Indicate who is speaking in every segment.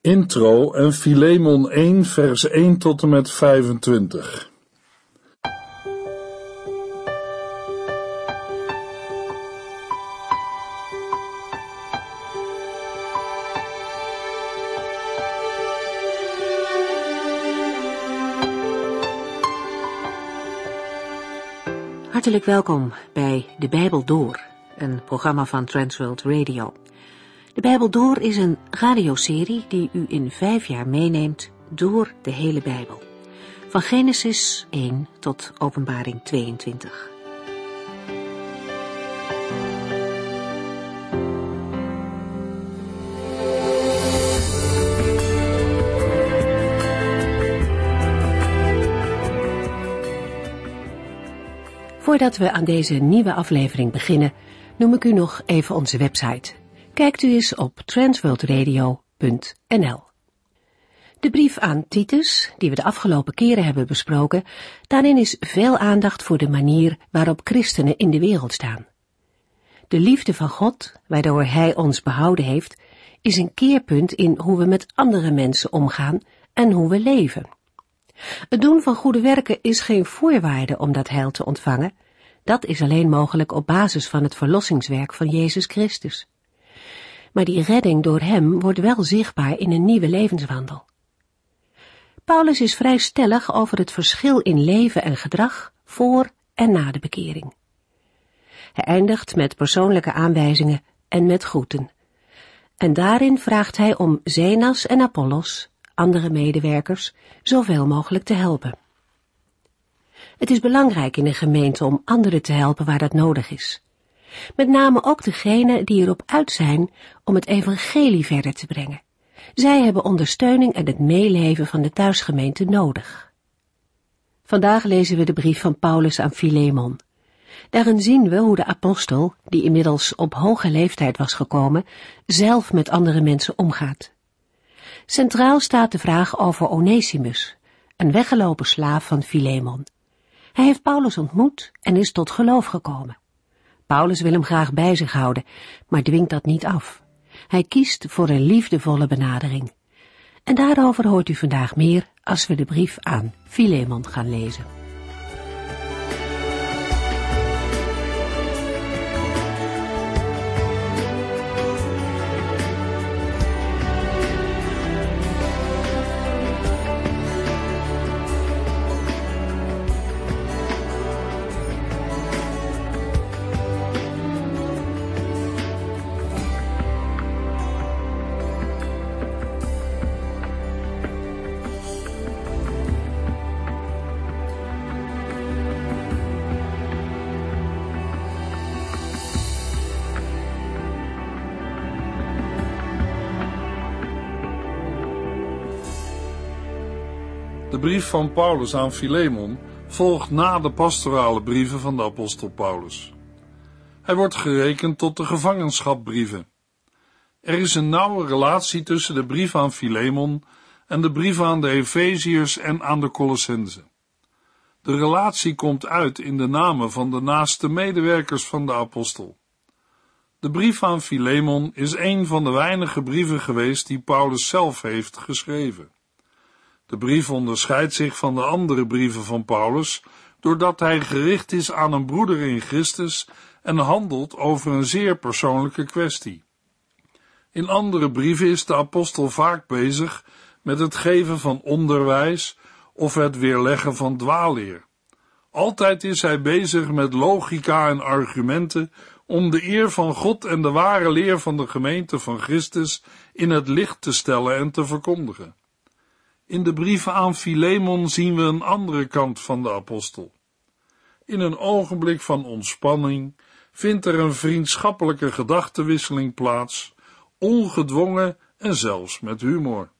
Speaker 1: Intro en Filemon 1 vers 1 tot en met 25.
Speaker 2: Hartelijk welkom bij De Bijbel Door, een programma van Transworld Radio. De Bijbel Door is een radioserie die u in vijf jaar meeneemt door de hele Bijbel. Van Genesis 1 tot Openbaring 22. Voordat we aan deze nieuwe aflevering beginnen, noem ik u nog even onze website. Kijkt u eens op transworldradio.nl. De brief aan Titus, die we de afgelopen keren hebben besproken, daarin is veel aandacht voor de manier waarop christenen in de wereld staan. De liefde van God, waardoor Hij ons behouden heeft, is een keerpunt in hoe we met andere mensen omgaan en hoe we leven. Het doen van goede werken is geen voorwaarde om dat heil te ontvangen. Dat is alleen mogelijk op basis van het verlossingswerk van Jezus Christus. Maar die redding door Hem wordt wel zichtbaar in een nieuwe levenswandel. Paulus is vrij stellig over het verschil in leven en gedrag voor en na de bekering. Hij eindigt met persoonlijke aanwijzingen en met groeten. En daarin vraagt hij om Zenas en Apollos andere medewerkers zoveel mogelijk te helpen. Het is belangrijk in een gemeente om anderen te helpen waar dat nodig is. Met name ook degenen die erop uit zijn om het evangelie verder te brengen. Zij hebben ondersteuning en het meeleven van de thuisgemeente nodig. Vandaag lezen we de brief van Paulus aan Filemon. Daarin zien we hoe de apostel, die inmiddels op hoge leeftijd was gekomen, zelf met andere mensen omgaat. Centraal staat de vraag over Onesimus, een weggelopen slaaf van Filemon. Hij heeft Paulus ontmoet en is tot geloof gekomen. Paulus wil hem graag bij zich houden, maar dwingt dat niet af. Hij kiest voor een liefdevolle benadering. En daarover hoort u vandaag meer als we de brief aan Filemon gaan lezen.
Speaker 1: De brief van Paulus aan Filemon volgt na de pastorale brieven van de apostel Paulus. Hij wordt gerekend tot de gevangenschapbrieven. Er is een nauwe relatie tussen de brief aan Filemon en de brief aan de Efeziërs en aan de Colossense. De relatie komt uit in de namen van de naaste medewerkers van de apostel. De brief aan Filemon is een van de weinige brieven geweest die Paulus zelf heeft geschreven. De brief onderscheidt zich van de andere brieven van Paulus doordat hij gericht is aan een broeder in Christus en handelt over een zeer persoonlijke kwestie. In andere brieven is de apostel vaak bezig met het geven van onderwijs of het weerleggen van dwaalleer. Altijd is hij bezig met logica en argumenten om de eer van God en de ware leer van de gemeente van Christus in het licht te stellen en te verkondigen. In de brieven aan Filemon zien we een andere kant van de apostel. In een ogenblik van ontspanning vindt er een vriendschappelijke gedachtenwisseling plaats, ongedwongen en zelfs met humor.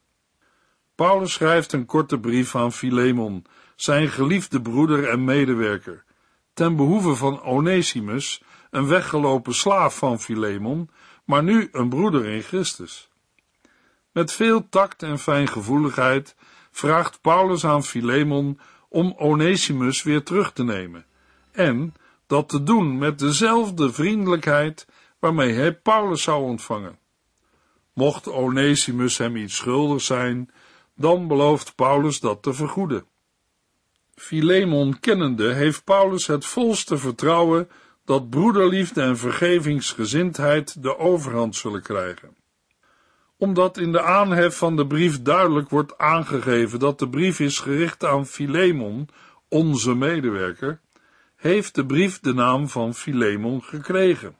Speaker 1: Paulus schrijft een korte brief aan Filemon, zijn geliefde broeder en medewerker, ten behoeve van Onesimus, een weggelopen slaaf van Filemon, maar nu een broeder in Christus. Met veel tact en fijngevoeligheid vraagt Paulus aan Filemon om Onesimus weer terug te nemen en dat te doen met dezelfde vriendelijkheid waarmee hij Paulus zou ontvangen. Mocht Onesimus hem iets schuldig zijn, dan belooft Paulus dat te vergoeden. Filemon kennende heeft Paulus het volste vertrouwen dat broederliefde en vergevingsgezindheid de overhand zullen krijgen. Omdat in de aanhef van de brief duidelijk wordt aangegeven dat de brief is gericht aan Filemon, onze medewerker, heeft de brief de naam van Filemon gekregen.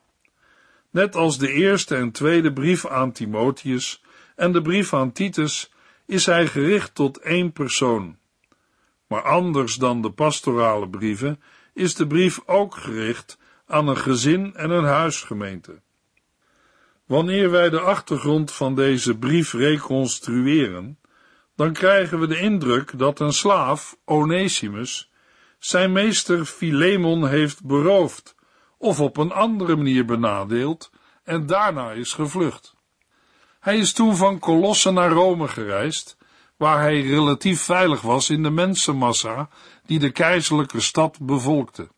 Speaker 1: Net als de eerste en tweede brief aan Timotheus en de brief aan Titus is hij gericht tot één persoon. Maar anders dan de pastorale brieven is de brief ook gericht aan een gezin en een huisgemeente. Wanneer wij de achtergrond van deze brief reconstrueren, dan krijgen we de indruk dat een slaaf, Onesimus, zijn meester Filemon heeft beroofd of op een andere manier benadeeld en daarna is gevlucht. Hij is toen van Colosse naar Rome gereisd, waar hij relatief veilig was in de mensenmassa die de keizerlijke stad bevolkte.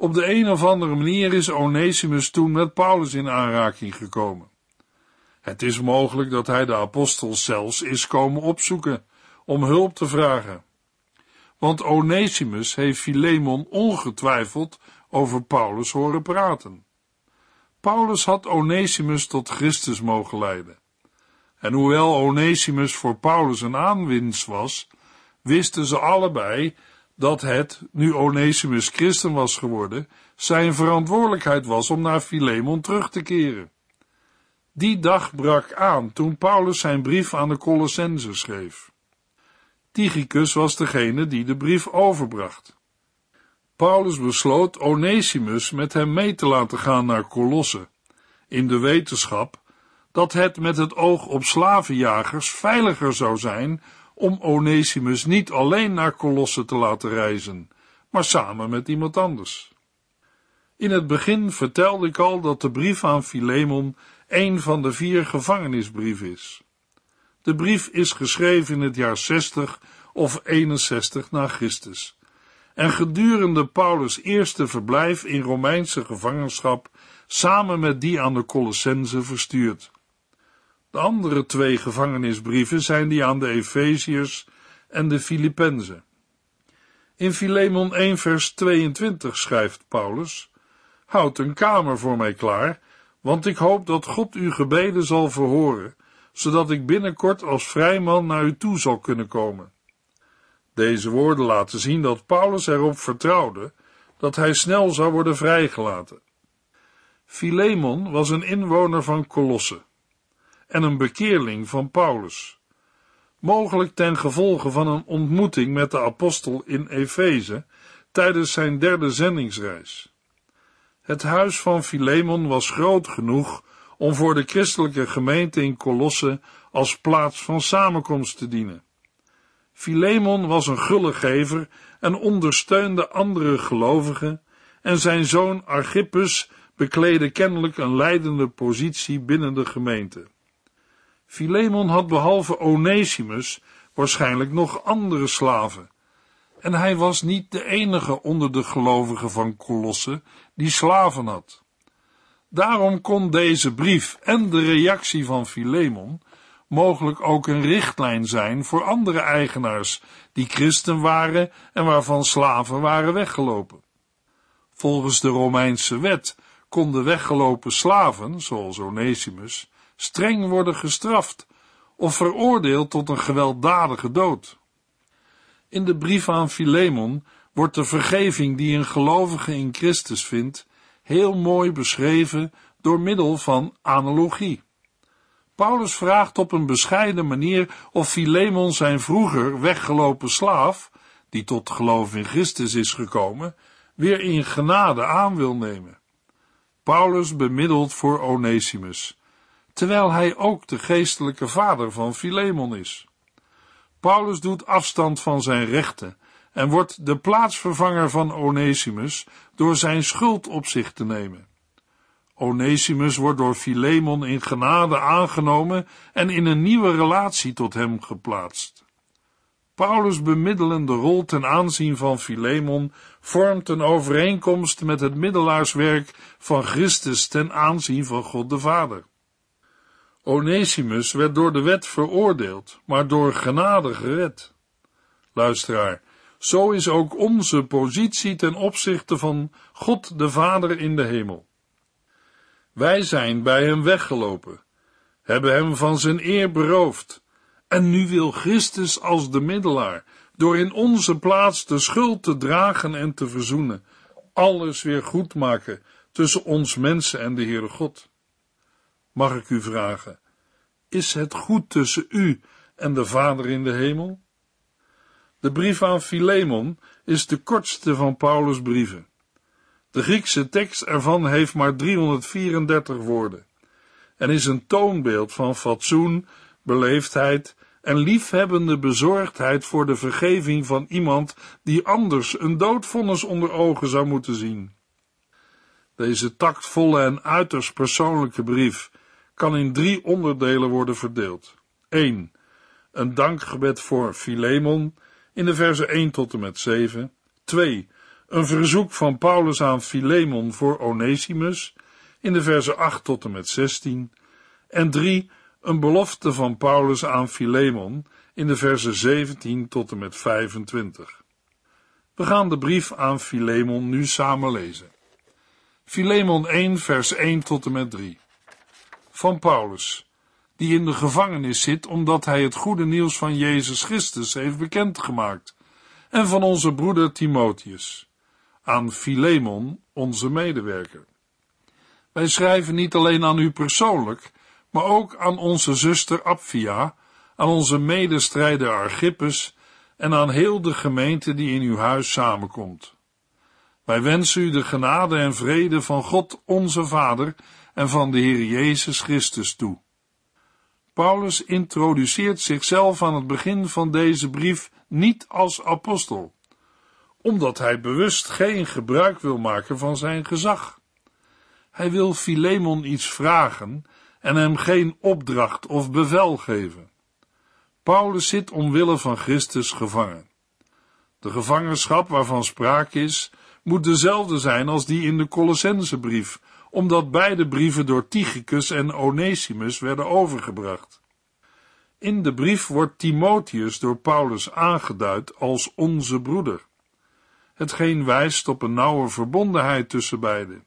Speaker 1: Op de een of andere manier is Onesimus toen met Paulus in aanraking gekomen. Het is mogelijk dat hij de apostels zelfs is komen opzoeken om hulp te vragen. Want Onesimus heeft Filemon ongetwijfeld over Paulus horen praten. Paulus had Onesimus tot Christus mogen leiden. En hoewel Onesimus voor Paulus een aanwinst was, wisten ze allebei dat het, nu Onesimus christen was geworden, zijn verantwoordelijkheid was om naar Filemon terug te keren. Die dag brak aan toen Paulus zijn brief aan de Colossense schreef. Tychicus was degene die de brief overbracht. Paulus besloot Onesimus met hem mee te laten gaan naar Colosse, in de wetenschap dat het met het oog op slavenjagers veiliger zou zijn om Onesimus niet alleen naar Colosse te laten reizen, maar samen met iemand anders. In het begin vertelde ik al dat de brief aan Filemon een van de vier gevangenisbrieven is. De brief is geschreven in het jaar 60 of 61 na Christus en gedurende Paulus' eerste verblijf in Romeinse gevangenschap samen met die aan de Colossense verstuurd. De andere twee gevangenisbrieven zijn die aan de Efeziërs en de Filippenzen. In Filemon 1 vers 22 schrijft Paulus, Houd een kamer voor mij klaar, want ik hoop dat God uw gebeden zal verhoren, zodat ik binnenkort als vrijman naar u toe zal kunnen komen. Deze woorden laten zien dat Paulus erop vertrouwde dat hij snel zou worden vrijgelaten. Filemon was een inwoner van Colosse en een bekeerling van Paulus. Mogelijk ten gevolge van een ontmoeting met de apostel in Efeze tijdens zijn derde zendingsreis. Het huis van Filemon was groot genoeg om voor de christelijke gemeente in Colosse als plaats van samenkomst te dienen. Filemon was een gullegever en ondersteunde andere gelovigen, en zijn zoon Archippus bekleedde kennelijk een leidende positie binnen de gemeente. Filemon had behalve Onesimus waarschijnlijk nog andere slaven, en hij was niet de enige onder de gelovigen van Colosse die slaven had. Daarom kon deze brief en de reactie van Filemon mogelijk ook een richtlijn zijn voor andere eigenaars die christen waren en waarvan slaven waren weggelopen. Volgens de Romeinse wet konden weggelopen slaven, zoals Onesimus, streng worden gestraft of veroordeeld tot een gewelddadige dood. In de brief aan Filemon wordt de vergeving die een gelovige in Christus vindt heel mooi beschreven door middel van analogie. Paulus vraagt op een bescheiden manier of Filemon zijn vroeger weggelopen slaaf, die tot geloof in Christus is gekomen, weer in genade aan wil nemen. Paulus bemiddelt voor Onesimus, terwijl hij ook de geestelijke vader van Filemon is. Paulus doet afstand van zijn rechten en wordt de plaatsvervanger van Onesimus door zijn schuld op zich te nemen. Onesimus wordt door Filemon in genade aangenomen en in een nieuwe relatie tot hem geplaatst. Paulus' bemiddelende rol ten aanzien van Filemon vormt een overeenkomst met het middelaarswerk van Christus ten aanzien van God de Vader. Onesimus werd door de wet veroordeeld, maar door genade gered. Luisteraar, zo is ook onze positie ten opzichte van God de Vader in de hemel. Wij zijn bij hem weggelopen, hebben hem van zijn eer beroofd, en nu wil Christus als de middelaar, door in onze plaats de schuld te dragen en te verzoenen, alles weer goed maken tussen ons mensen en de Heere God. Mag ik u vragen, is het goed tussen u en de Vader in de hemel? De brief aan Philemon is de kortste van Paulus' brieven. De Griekse tekst ervan heeft maar 334 woorden en is een toonbeeld van fatsoen, beleefdheid en liefhebbende bezorgdheid voor de vergeving van iemand die anders een doodvonnis onder ogen zou moeten zien. Deze tactvolle en uiterst persoonlijke brief kan in drie onderdelen worden verdeeld. 1. Een dankgebed voor Philemon in de versen 1 tot en met 7. 2. Een verzoek van Paulus aan Philemon voor Onesimus in de versen 8 tot en met 16. En 3. Een belofte van Paulus aan Philemon in de versen 17 tot en met 25. We gaan de brief aan Philemon nu samen lezen. Philemon 1 vers 1 tot en met 3. Van Paulus, die in de gevangenis zit omdat hij het goede nieuws van Jezus Christus heeft bekendgemaakt, en van onze broeder Timotheus, aan Philemon, onze medewerker. Wij schrijven niet alleen aan u persoonlijk, maar ook aan onze zuster Apphia, aan onze medestrijder Archippus en aan heel de gemeente die in uw huis samenkomt. Wij wensen u de genade en vrede van God onze Vader en van de Heer Jezus Christus toe. Paulus introduceert zichzelf aan het begin van deze brief niet als apostel, omdat hij bewust geen gebruik wil maken van zijn gezag. Hij wil Philemon iets vragen en hem geen opdracht of bevel geven. Paulus zit omwille van Christus gevangen. De gevangenschap waarvan sprake is, moet dezelfde zijn als die in de Colossensebrief, omdat beide brieven door Tychicus en Onesimus werden overgebracht. In de brief wordt Timotheus door Paulus aangeduid als onze broeder, hetgeen wijst op een nauwe verbondenheid tussen beiden.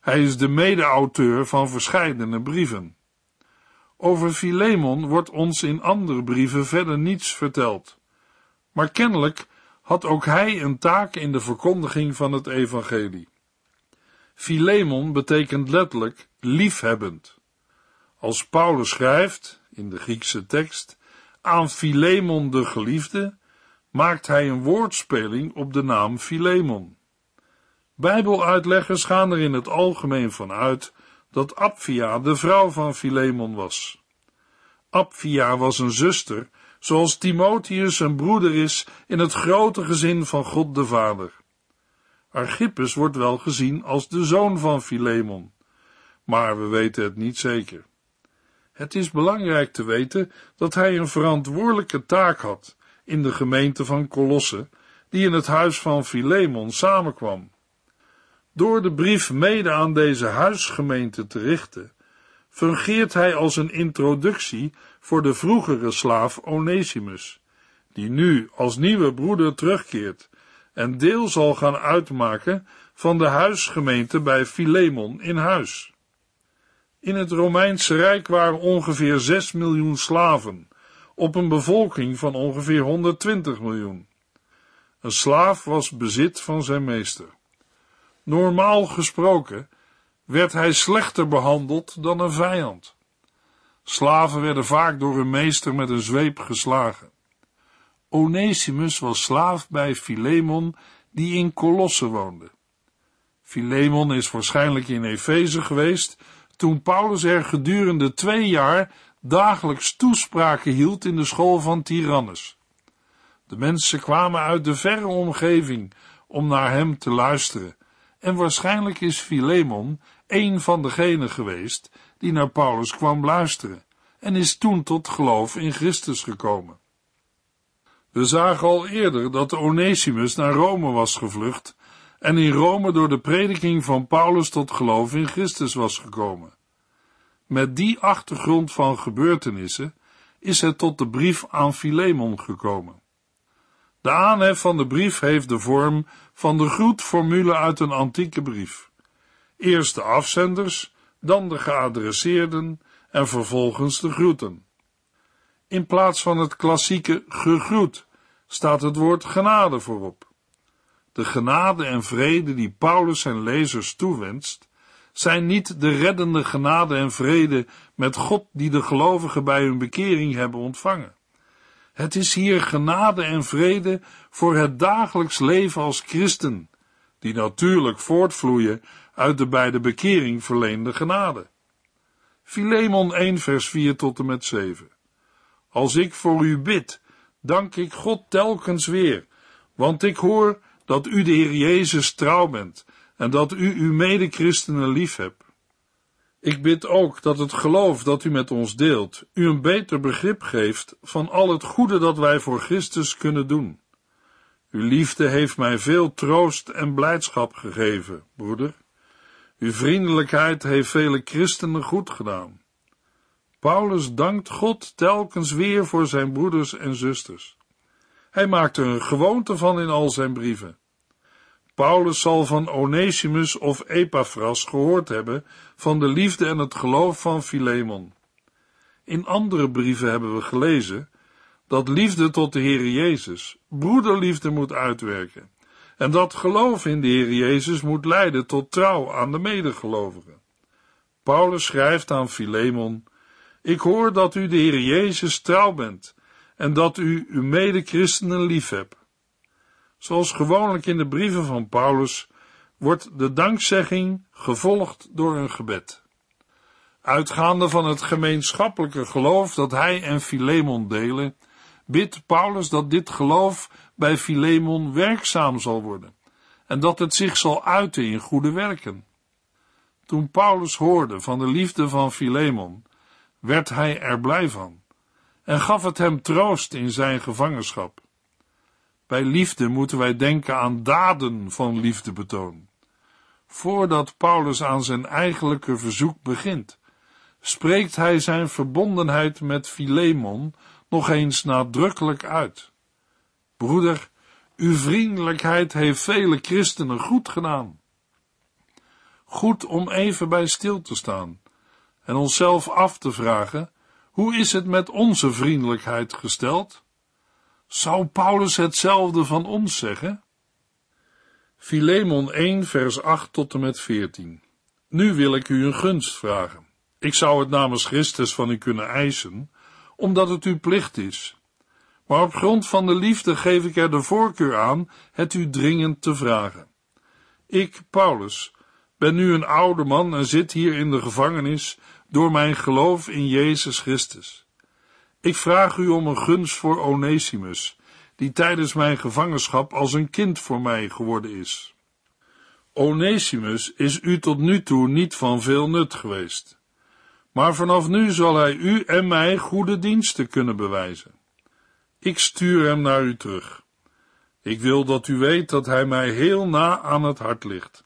Speaker 1: Hij is de mede-auteur van verscheidene brieven. Over Philemon wordt ons in andere brieven verder niets verteld, maar kennelijk had ook hij een taak in de verkondiging van het evangelie. Philemon betekent letterlijk liefhebbend. Als Paulus schrijft, in de Griekse tekst, aan Philemon de geliefde, maakt hij een woordspeling op de naam Philemon. Bijbeluitleggers gaan er in het algemeen van uit dat Apphia de vrouw van Philemon was. Apphia was een zuster, zoals Timotheus een broeder is in het grote gezin van God de Vader. Archippus wordt wel gezien als de zoon van Philemon, maar we weten het niet zeker. Het is belangrijk te weten dat hij een verantwoordelijke taak had in de gemeente van Colosse, die in het huis van Philemon samenkwam. Door de brief mede aan deze huisgemeente te richten, fungeert hij als een introductie voor de vroegere slaaf Onesimus, die nu als nieuwe broeder terugkeert en deel zal gaan uitmaken van de huisgemeente bij Philemon in huis. In het Romeinse Rijk waren ongeveer 6 miljoen slaven, op een bevolking van ongeveer 120 miljoen. Een slaaf was bezit van zijn meester. Normaal gesproken werd hij slechter behandeld dan een vijand. Slaven werden vaak door hun meester met een zweep geslagen. Onesimus was slaaf bij Philemon, die in Colosse woonde. Philemon is waarschijnlijk in Efeze geweest toen Paulus er gedurende twee jaar dagelijks toespraken hield in de school van Tyrannus. De mensen kwamen uit de verre omgeving om naar hem te luisteren, en waarschijnlijk is Philemon een van degenen geweest die naar Paulus kwam luisteren en is toen tot geloof in Christus gekomen. We zagen al eerder dat Onesimus naar Rome was gevlucht en in Rome door de prediking van Paulus tot geloof in Christus was gekomen. Met die achtergrond van gebeurtenissen is het tot de brief aan Filemon gekomen. De aanhef van de brief heeft de vorm van de groetformule uit een antieke brief. Eerst de afzenders, dan de geadresseerden en vervolgens de groeten. In plaats van het klassieke gegroet staat het woord genade voorop. De genade en vrede die Paulus zijn lezers toewenst, zijn niet de reddende genade en vrede met God die de gelovigen bij hun bekering hebben ontvangen. Het is hier genade en vrede voor het dagelijks leven als christen, die natuurlijk voortvloeien uit de bij de bekering verleende genade. Filemon 1 vers 4 tot en met 7. Als ik voor u bid, dank ik God telkens weer, want ik hoor dat u de Heer Jezus trouw bent en dat u uw medechristenen lief hebt. Ik bid ook dat het geloof dat u met ons deelt, u een beter begrip geeft van al het goede dat wij voor Christus kunnen doen. Uw liefde heeft mij veel troost en blijdschap gegeven, broeder. Uw vriendelijkheid heeft vele christenen goed gedaan. Paulus dankt God telkens weer voor zijn broeders en zusters. Hij maakt er een gewoonte van in al zijn brieven. Paulus zal van Onesimus of Epaphras gehoord hebben van de liefde en het geloof van Filemon. In andere brieven hebben we gelezen dat liefde tot de Heer Jezus broederliefde moet uitwerken en dat geloof in de Heer Jezus moet leiden tot trouw aan de medegelovigen. Paulus schrijft aan Filemon: Ik hoor dat u de Heer Jezus trouw bent en dat u uw medechristenen lief hebt. Zoals gewoonlijk in de brieven van Paulus wordt de dankzegging gevolgd door een gebed. Uitgaande van het gemeenschappelijke geloof dat hij en Filemon delen, bidt Paulus dat dit geloof bij Filemon werkzaam zal worden en dat het zich zal uiten in goede werken. Toen Paulus hoorde van de liefde van Filemon, werd hij er blij van en gaf het hem troost in zijn gevangenschap. Bij liefde moeten wij denken aan daden van liefdebetoon. Voordat Paulus aan zijn eigenlijke verzoek begint, spreekt hij zijn verbondenheid met Filemon nog eens nadrukkelijk uit. Broeder, uw vriendelijkheid heeft vele christenen goed gedaan. Goed om even bij stil te staan en onszelf af te vragen: hoe is het met onze vriendelijkheid gesteld? Zou Paulus hetzelfde van ons zeggen? Filemon 1, vers 8 tot en met 14. Nu wil ik u een gunst vragen. Ik zou het namens Christus van u kunnen eisen, omdat het uw plicht is. Maar op grond van de liefde geef ik er de voorkeur aan het u dringend te vragen. Ik, Paulus, ben nu een oude man en zit hier in de gevangenis door mijn geloof in Jezus Christus. Ik vraag u om een gunst voor Onesimus, die tijdens mijn gevangenschap als een kind voor mij geworden is. Onesimus is u tot nu toe niet van veel nut geweest, maar vanaf nu zal hij u en mij goede diensten kunnen bewijzen. Ik stuur hem naar u terug. Ik wil dat u weet dat hij mij heel na aan het hart ligt.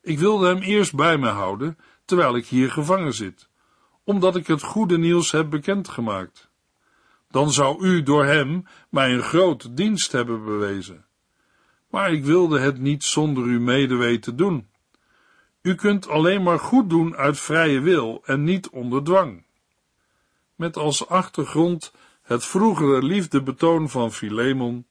Speaker 1: Ik wilde hem eerst bij me houden, terwijl ik hier gevangen zit, omdat ik het goede nieuws heb bekendgemaakt. Dan zou u door hem mij een grote dienst hebben bewezen. Maar ik wilde het niet zonder uw medeweten doen. U kunt alleen maar goed doen uit vrije wil en niet onder dwang. Met als achtergrond het vroegere liefdebetoon van Filemon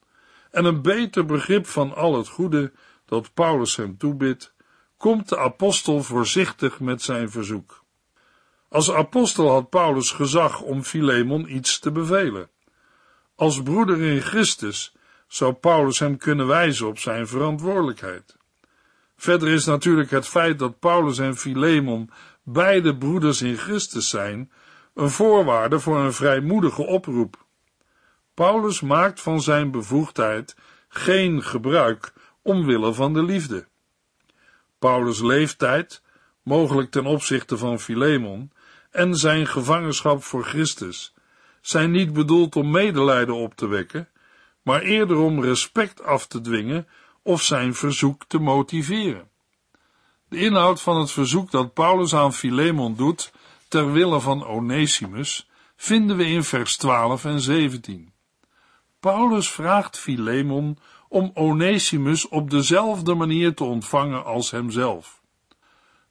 Speaker 1: en een beter begrip van al het goede dat Paulus hem toebidt, komt de apostel voorzichtig met zijn verzoek. Als apostel had Paulus gezag om Filemon iets te bevelen. Als broeder in Christus zou Paulus hem kunnen wijzen op zijn verantwoordelijkheid. Verder is natuurlijk het feit dat Paulus en Filemon beide broeders in Christus zijn, een voorwaarde voor een vrijmoedige oproep. Paulus maakt van zijn bevoegdheid geen gebruik omwille van de liefde. Paulus' leeftijd, mogelijk ten opzichte van Filemon, en zijn gevangenschap voor Christus zijn niet bedoeld om medelijden op te wekken, maar eerder om respect af te dwingen of zijn verzoek te motiveren. De inhoud van het verzoek dat Paulus aan Filemon doet, ter wille van Onesimus vinden we in vers 12 en 17. Paulus vraagt Filemon om Onesimus op dezelfde manier te ontvangen als hemzelf.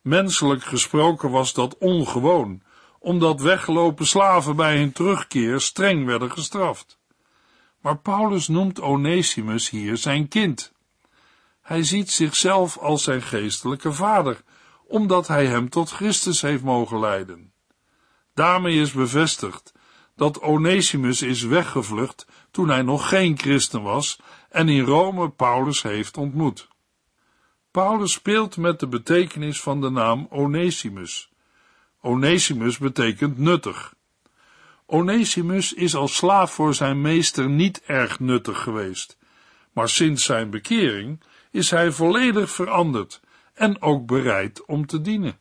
Speaker 1: Menselijk gesproken was dat ongewoon, omdat weggelopen slaven bij hun terugkeer streng werden gestraft. Maar Paulus noemt Onesimus hier zijn kind. Hij ziet zichzelf als zijn geestelijke vader, omdat hij hem tot Christus heeft mogen leiden. Daarmee is bevestigd dat Onesimus is weggevlucht toen hij nog geen christen was en in Rome Paulus heeft ontmoet. Paulus speelt met de betekenis van de naam Onesimus. Onesimus betekent nuttig. Onesimus is als slaaf voor zijn meester niet erg nuttig geweest, maar sinds zijn bekering is hij volledig veranderd en ook bereid om te dienen.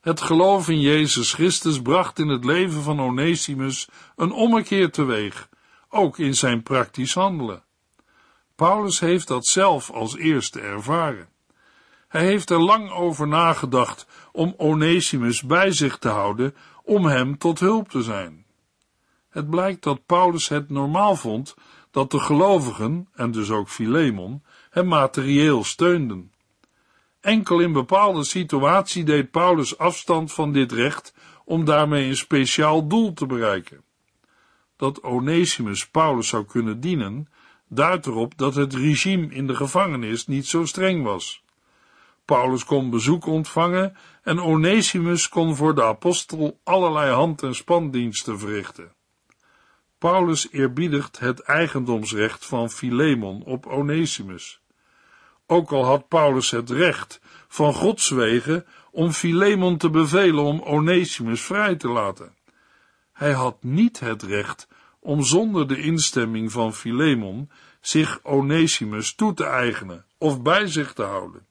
Speaker 1: Het geloof in Jezus Christus bracht in het leven van Onesimus een ommekeer teweeg, ook in zijn praktisch handelen. Paulus heeft dat zelf als eerste ervaren. Hij heeft er lang over nagedacht om Onesimus bij zich te houden om hem tot hulp te zijn. Het blijkt dat Paulus het normaal vond dat de gelovigen, en dus ook Filemon, hem materieel steunden. Enkel in bepaalde situatie deed Paulus afstand van dit recht om daarmee een speciaal doel te bereiken. Dat Onesimus Paulus zou kunnen dienen, duidt erop dat het regime in de gevangenis niet zo streng was. Paulus kon bezoek ontvangen en Onesimus kon voor de apostel allerlei hand- en spandiensten verrichten. Paulus eerbiedigt het eigendomsrecht van Filemon op Onesimus. Ook al had Paulus het recht van Gods wegen om Filemon te bevelen om Onesimus vrij te laten. Hij had niet het recht om zonder de instemming van Filemon zich Onesimus toe te eigenen of bij zich te houden.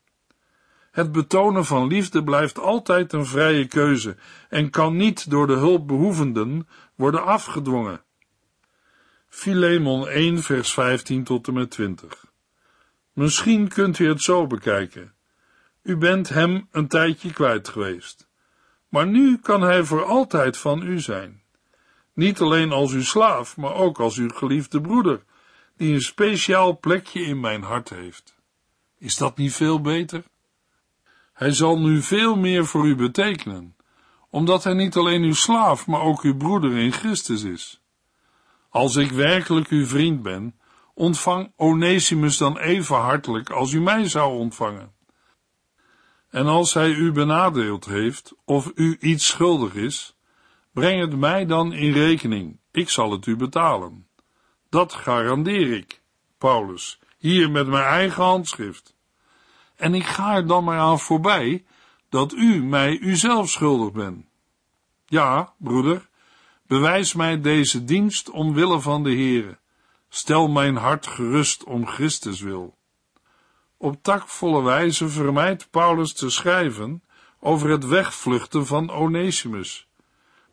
Speaker 1: Het betonen van liefde blijft altijd een vrije keuze en kan niet door de hulpbehoevenden worden afgedwongen. Filemon 1 vers 15 tot en met 20 Misschien kunt u het zo bekijken. U bent hem een tijdje kwijt geweest. Maar nu kan hij voor altijd van u zijn. Niet alleen als uw slaaf, maar ook als uw geliefde broeder, die een speciaal plekje in mijn hart heeft. Is dat niet veel beter? Hij zal nu veel meer voor u betekenen, omdat hij niet alleen uw slaaf, maar ook uw broeder in Christus is. Als ik werkelijk uw vriend ben, ontvang Onesimus dan even hartelijk als u mij zou ontvangen. En als hij u benadeeld heeft of u iets schuldig is, breng het mij dan in rekening, ik zal het u betalen. Dat garandeer ik, Paulus, hier met mijn eigen handschrift. En ik ga er dan maar aan voorbij dat u mij uzelf schuldig bent. Ja, broeder, bewijs mij deze dienst omwille van de Heere Stel mijn hart gerust om Christus wil. Op takvolle wijze vermijdt Paulus te schrijven over het wegvluchten van Onesimus,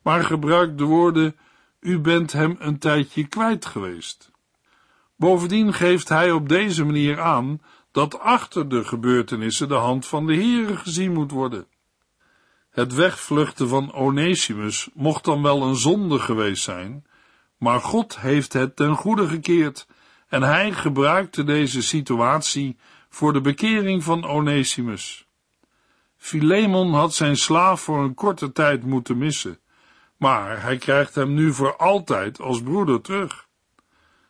Speaker 1: maar gebruikt de woorden: U bent hem een tijdje kwijt geweest. Bovendien geeft hij op deze manier aan dat achter de gebeurtenissen de hand van de Heere gezien moet worden. Het wegvluchten van Onesimus mocht dan wel een zonde geweest zijn, maar God heeft het ten goede gekeerd en hij gebruikte deze situatie voor de bekering van Onesimus. Filemon had zijn slaaf voor een korte tijd moeten missen, maar hij krijgt hem nu voor altijd als broeder terug.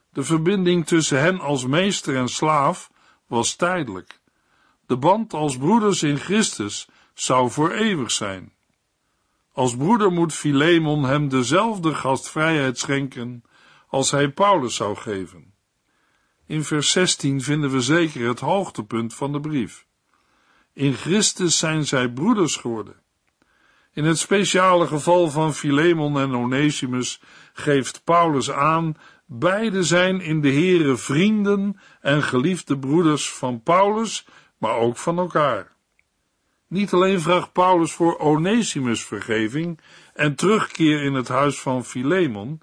Speaker 1: De verbinding tussen hen als meester en slaaf was tijdelijk. De band als broeders in Christus zou voor eeuwig zijn. Als broeder moet Filemon hem dezelfde gastvrijheid schenken als hij Paulus zou geven. In vers 16 vinden we zeker het hoogtepunt van de brief. In Christus zijn zij broeders geworden. In het speciale geval van Filemon en Onesimus geeft Paulus aan, beide zijn in de Here vrienden en geliefde broeders van Paulus, maar ook van elkaar. Niet alleen vraagt Paulus voor Onesimus vergeving en terugkeer in het huis van Filemon,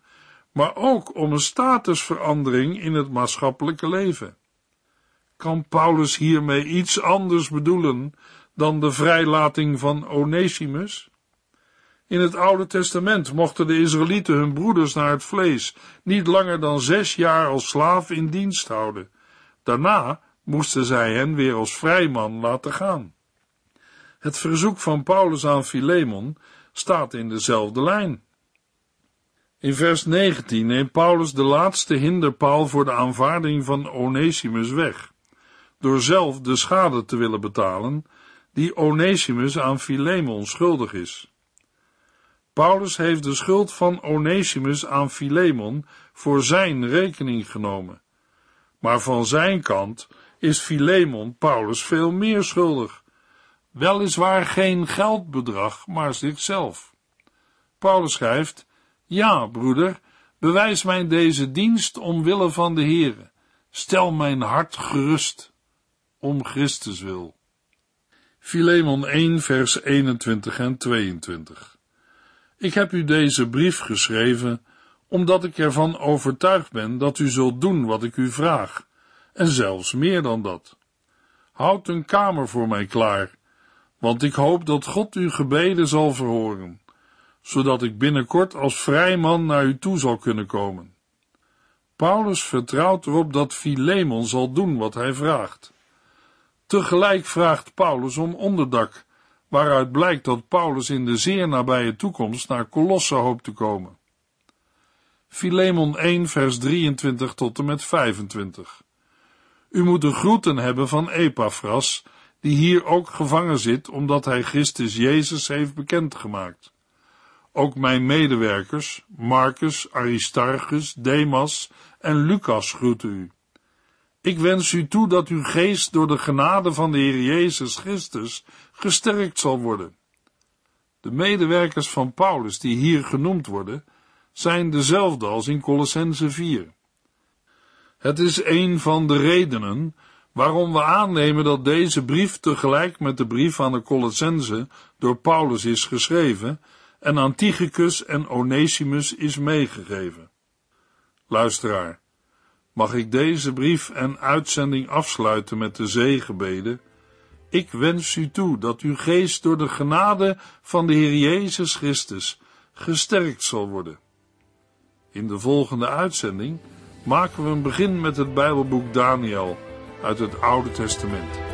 Speaker 1: maar ook om een statusverandering in het maatschappelijke leven. Kan Paulus hiermee iets anders bedoelen dan de vrijlating van Onesimus? In het Oude Testament mochten de Israëlieten hun broeders naar het vlees niet langer dan zes jaar als slaaf in dienst houden. Daarna moesten zij hen weer als vrijman laten gaan. Het verzoek van Paulus aan Philemon staat in dezelfde lijn. In vers 19 neemt Paulus de laatste hinderpaal voor de aanvaarding van Onesimus weg, door zelf de schade te willen betalen die Onesimus aan Philemon schuldig is. Paulus heeft de schuld van Onesimus aan Philemon voor zijn rekening genomen. Maar van zijn kant is Philemon Paulus veel meer schuldig. Weliswaar geen geldbedrag, maar zichzelf. Paulus schrijft, ja, broeder, bewijs mij deze dienst omwille van de Heere. Stel mijn hart gerust, om Christus wil. Philemon 1 vers 21 en 22 Ik heb u deze brief geschreven, omdat ik ervan overtuigd ben dat u zult doen wat ik u vraag, en zelfs meer dan dat. Houd een kamer voor mij klaar, want ik hoop dat God uw gebeden zal verhoren zodat ik binnenkort als vrij man naar u toe zal kunnen komen. Paulus vertrouwt erop dat Philemon zal doen wat hij vraagt. Tegelijk vraagt Paulus om onderdak, waaruit blijkt dat Paulus in de zeer nabije toekomst naar Colosse hoopt te komen. Philemon 1 vers 23 tot en met 25 U moet de groeten hebben van Epaphras, die hier ook gevangen zit, omdat hij Christus Jezus heeft bekendgemaakt. Ook mijn medewerkers, Marcus, Aristarchus, Demas en Lucas groeten u. Ik wens u toe dat uw geest door de genade van de Heer Jezus Christus gesterkt zal worden. De medewerkers van Paulus die hier genoemd worden, zijn dezelfde als in Colossense 4. Het is een van de redenen waarom we aannemen dat deze brief tegelijk met de brief aan de Colossense door Paulus is geschreven en Antichicus en Onesimus is meegegeven. Luisteraar, mag ik deze brief en uitzending afsluiten met de zegenbeden? Ik wens u toe dat uw geest door de genade van de Heer Jezus Christus gesterkt zal worden. In de volgende uitzending maken we een begin met het Bijbelboek Daniel uit het Oude Testament.